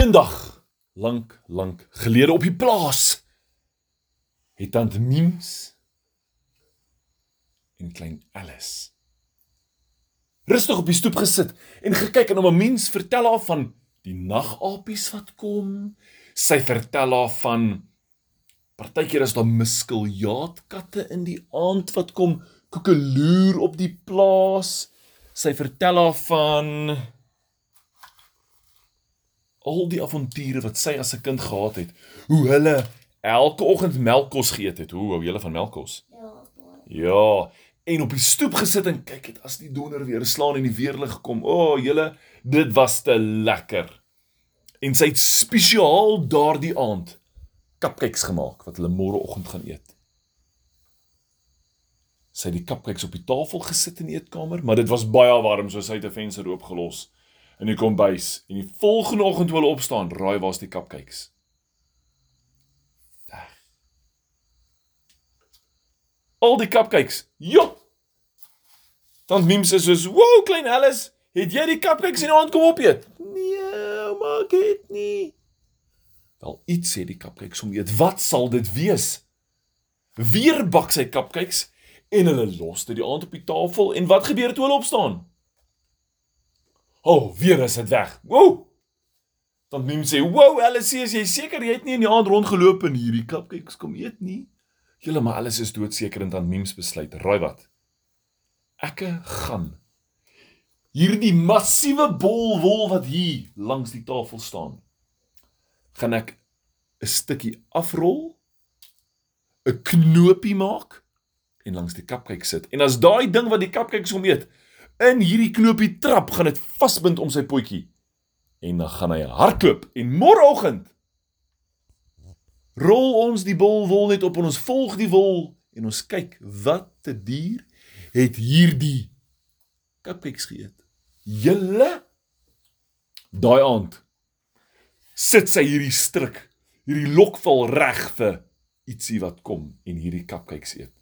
Eendag, lank, lank gelede op die plaas, het tant Mims en klein Alice rustig op die stoep gesit en gekyk en om 'n mens vertel haar van die nagapies wat kom. Sy vertel haar van partykeer is daar muskeljaatkatte in die aand wat kom koekeloer op die plaas. Sy vertel haar van al die avonture wat sy as 'n kind gehad het. Hoe hulle elke oggend melkkos geëet het. Hoe hou julle van melkkos? Ja. Ja, en op die stoep gesit en kyk het as die donder weer slaan en die weerlig kom. O, oh, julle, dit was te lekker. En sy het spesiaal daardie aand cupcakes gemaak wat hulle môreoggend gaan eet. Sy het die cupcakes op die tafel gesit in die eetkamer, maar dit was baie warm, so sy het 'n venster oopgelos in die kombuis en die volgende oggend toe hulle opstaan, raai waar's die cupcakes? Weg. Al die cupcakes. Jo. Dan Mim sê soos, "Wow, klein Alice, het jy die cupcakes in die aand kom opeet?" "Nee, maar ek het nie." Wel iets sê die cupcakes om eet. Wat sal dit wees? Weer bak sy cupcakes en hulle los dit die aand op die tafel en wat gebeur toe hulle opstaan? O, oh, weer is dit weg. Woew. Dan Mim sê, "Wow, Alice, is jy seker jy het nie in die aand rondgeloop en hierdie cupcakes kom eet nie?" Julle maar alles is doodseker en dan Mims besluit, "Raai wat? Ekke gaan hierdie massiewe bol wol wat hier langs die tafel staan, gaan ek 'n stukkie afrol, 'n knoopie maak en langs die cupcake sit. En as daai ding wat die cupcakes om eet in hierdie knoopie trap, gaan dit vasbind om sy potjie. En dan gaan hy hardloop en môreoggend rol ons die bol wol net op en ons volg die wol en ons kyk wat 'n dier het hierdie cupcakes geëet. Julle daai aand sit sy hierdie stryk, hierdie lokval reg vir ietsie wat kom en hierdie cupcakes eet.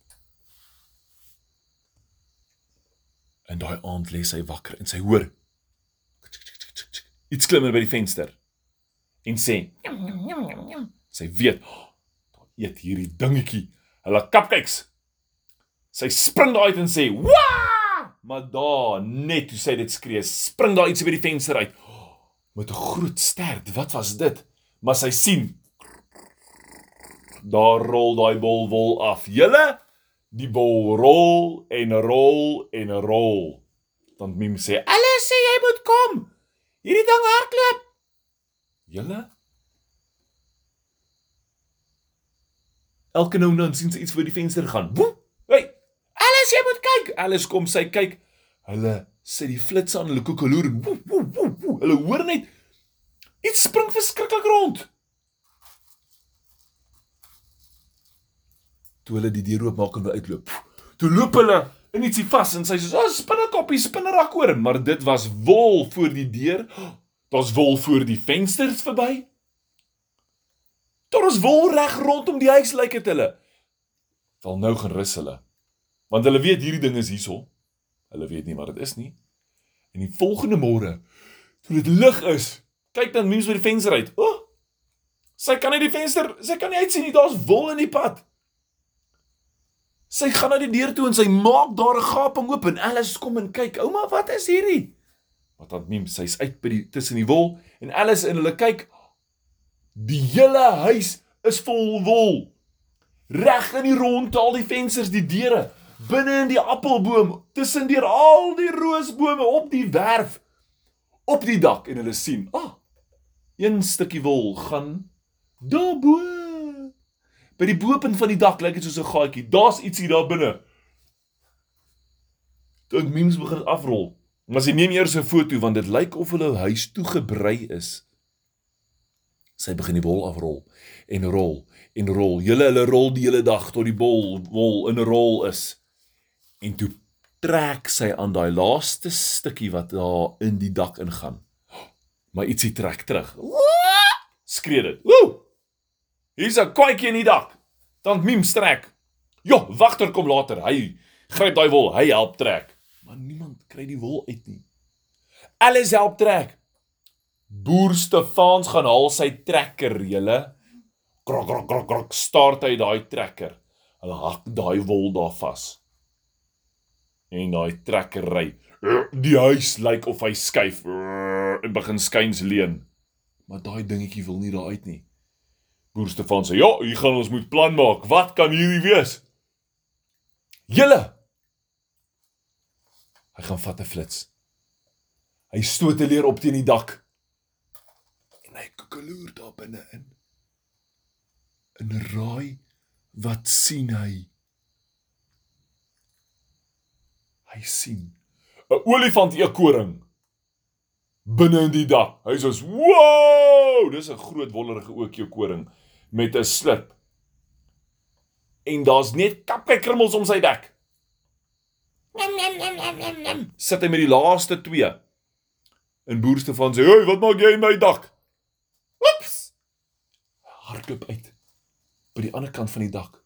En daai aand lê sy wakker en sy hoor iets klim by die venster en sê sy weet oh, daar eet hierdie dingetjie hulle cupcakes. Sy spring daar uit en sê wa! Maar daar net toe sy dit skree, spring daar iets by die venster uit oh, met 'n groot stert. Wat was dit? Maar sy sien daar rol daai bol wol af. Julle die bol rol en rol en rol. Dan Mim sê, "Alles sê jy moet kom. Hierdie ding hardloop." Julle Elke nou en dan sien sy iets voor die venster gaan. Woe! Hey, Alice, jy moet kyk. Alice kom, sy kyk. Hulle sit die flits aan hulle koekeloer. Woe, woe, woe, woe. Hulle hoor net iets spring verskriklik rond. Toe hulle die deur oopmaak en wil uitloop. Toe loop hulle in ietsie vas en sy sê, "O, oh, spinnekoppie, spinnerak hoor." Maar dit was wol voor die deur. Daar's wol voor die vensters verby. Daar is wol reg rondom die huis lyk dit hulle. Wel nou gaan rus hulle. Want hulle weet hierdie ding is hierso. Hulle weet nie wat dit is nie. En die volgende môre, toe dit lig is, kyk dan mens by die venster uit. O! Oh, sy kan uit die venster, sy kan nie uitsien nie, daar's wol in die pad. Sy gaan na die deur toe en sy maak daar 'n gaping oop en Alice kom en kyk. Ouma, wat is hierdie? Wat dan mem, sy's uit by die tussen die wol en Alice en hulle kyk Die hele huis is vol wol. Reg in die rondte al die vensters, die deure, binne in die appelboom, tussen deur al die roosbome op die werf, op die dak en hulle sien, "Ag, oh, een stukkie wol gaan daarbo." By die bopunt van die dak lyk dit soos 'n gaatjie. Daar's ietsie daar binne. Toe memes begin afrol. Maar sy neem eers 'n foto want dit lyk of hulle huis toegebrei is. Sy begin die wol afrol en rol en rol. Julle hulle rol die hele dag tot die bol wol in 'n rol is. En toe trek sy aan daai laaste stukkie wat daar in die dak ingaan. Maar ietsie trek terug. Skree dit. Woe! Hier's 'n kwaadjie in die dak. Dan miem strek. Jo, wagter kom later. Hy gryp daai wol, hy help trek. Maar niemand kry die wol uit nie. Alles help trek. Boer Stefans gaan haal sy trekker, julle. Krok krok krok krok start hy daai trekker. Hulle hak daai wol daar vas. En daai trekker ry. Die huis lyk of hy skuif en begin skuins leen. Maar daai dingetjie wil nie daar uit nie. Boer Stefan sê: "Ja, hier gaan ons moet plan maak. Wat kan hierdie wees?" Julle. Hy gaan vat 'n flits. Hy stoot 'n leer op teen die dak. En hy kokeloer daar binne in. En raai wat sien hy? Hy sien 'n olifant eekoring binne in die dak. Hy sê: "Wow, dis 'n groot wollerige ookie-koring met 'n slip." En daar's net kapkykrummels om sy dek. Nam nam nam nam nam nam. Sit hy met die laaste twee. En boer Stefan sê: "Hey, wat maak jy in my dak?" Oeps. Hardloop uit by die ander kant van die dak.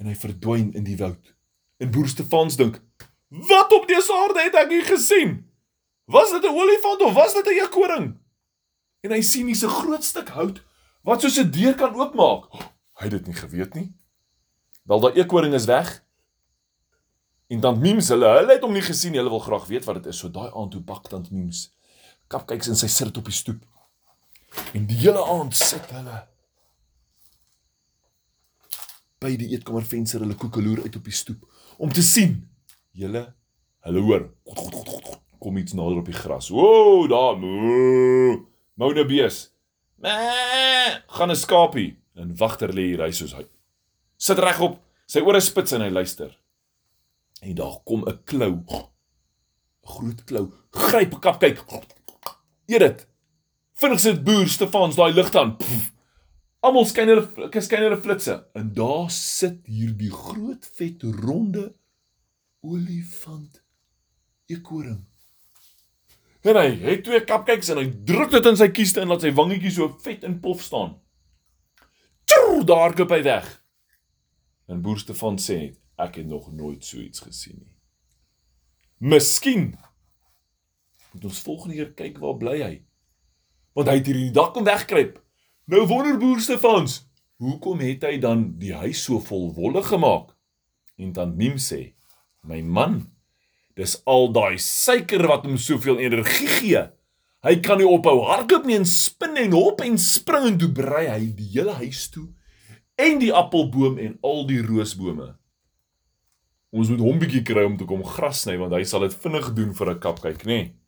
En hy verdwyn in die woud. En boer Stefans dink: "Wat op dese aarde het ek hier gesien? Was dit 'n olifant of was dit 'n eekoring?" En hy sien hier's 'n groot stuk hout wat soos 'n deur kan oopmaak. Hy het dit nie geweet nie. Wel daai eekoring is weg. En dan Memes hulle, hulle het hom nie gesien, hulle wil graag weet wat dit is. So daai aand toe bak dan Memes. Kap kyks in sy sit op die stoep. En die hele aand sit hulle by die eetkamervenster hulle koekeloer uit op die stoep om te sien. Julle hulle hoor kom iets nader op die gras. Woew, daar. moo. Nou 'n bees. Meh, gaan 'n skapie en wagter lê hier hy soos hy. Sit regop, sy ore spits en hy luister. En daar kom 'n klou. 'n Groot klou. Gryp 'n kap kyk. Eet dit. Vinnig sit boer Stefans daai lig aan. Pff. Almal skyn hulle skyn hulle flitsse en daar sit hierdie groot vet ronde olifant eekoring. En hy het twee kapkyks en hy druk dit in sy kieste en laat sy wangetjie so vet in pof staan. Tjur, daar loop hy weg. En boer Stefan sê ek het nog nooit so iets gesien nie. Miskien moet ons volgende keer kyk waar bly hy. Want hy het hier in die dak kom wegkruip. Nou wonder boer Stefans, hoekom het hy dan die huis so vol wolle gemaak? En dan Miem sê, my man, dis al daai suiker wat hom soveel energie gee. Hy kan nie ophou hardloop nie en spin en hop en spring en toe brei hy die hele huis toe en die appelboom en al die roosbome. Ons moet hom bietjie kry om te kom gras sny want hy sal dit vinnig doen vir 'n kapkyk, nê? Nee.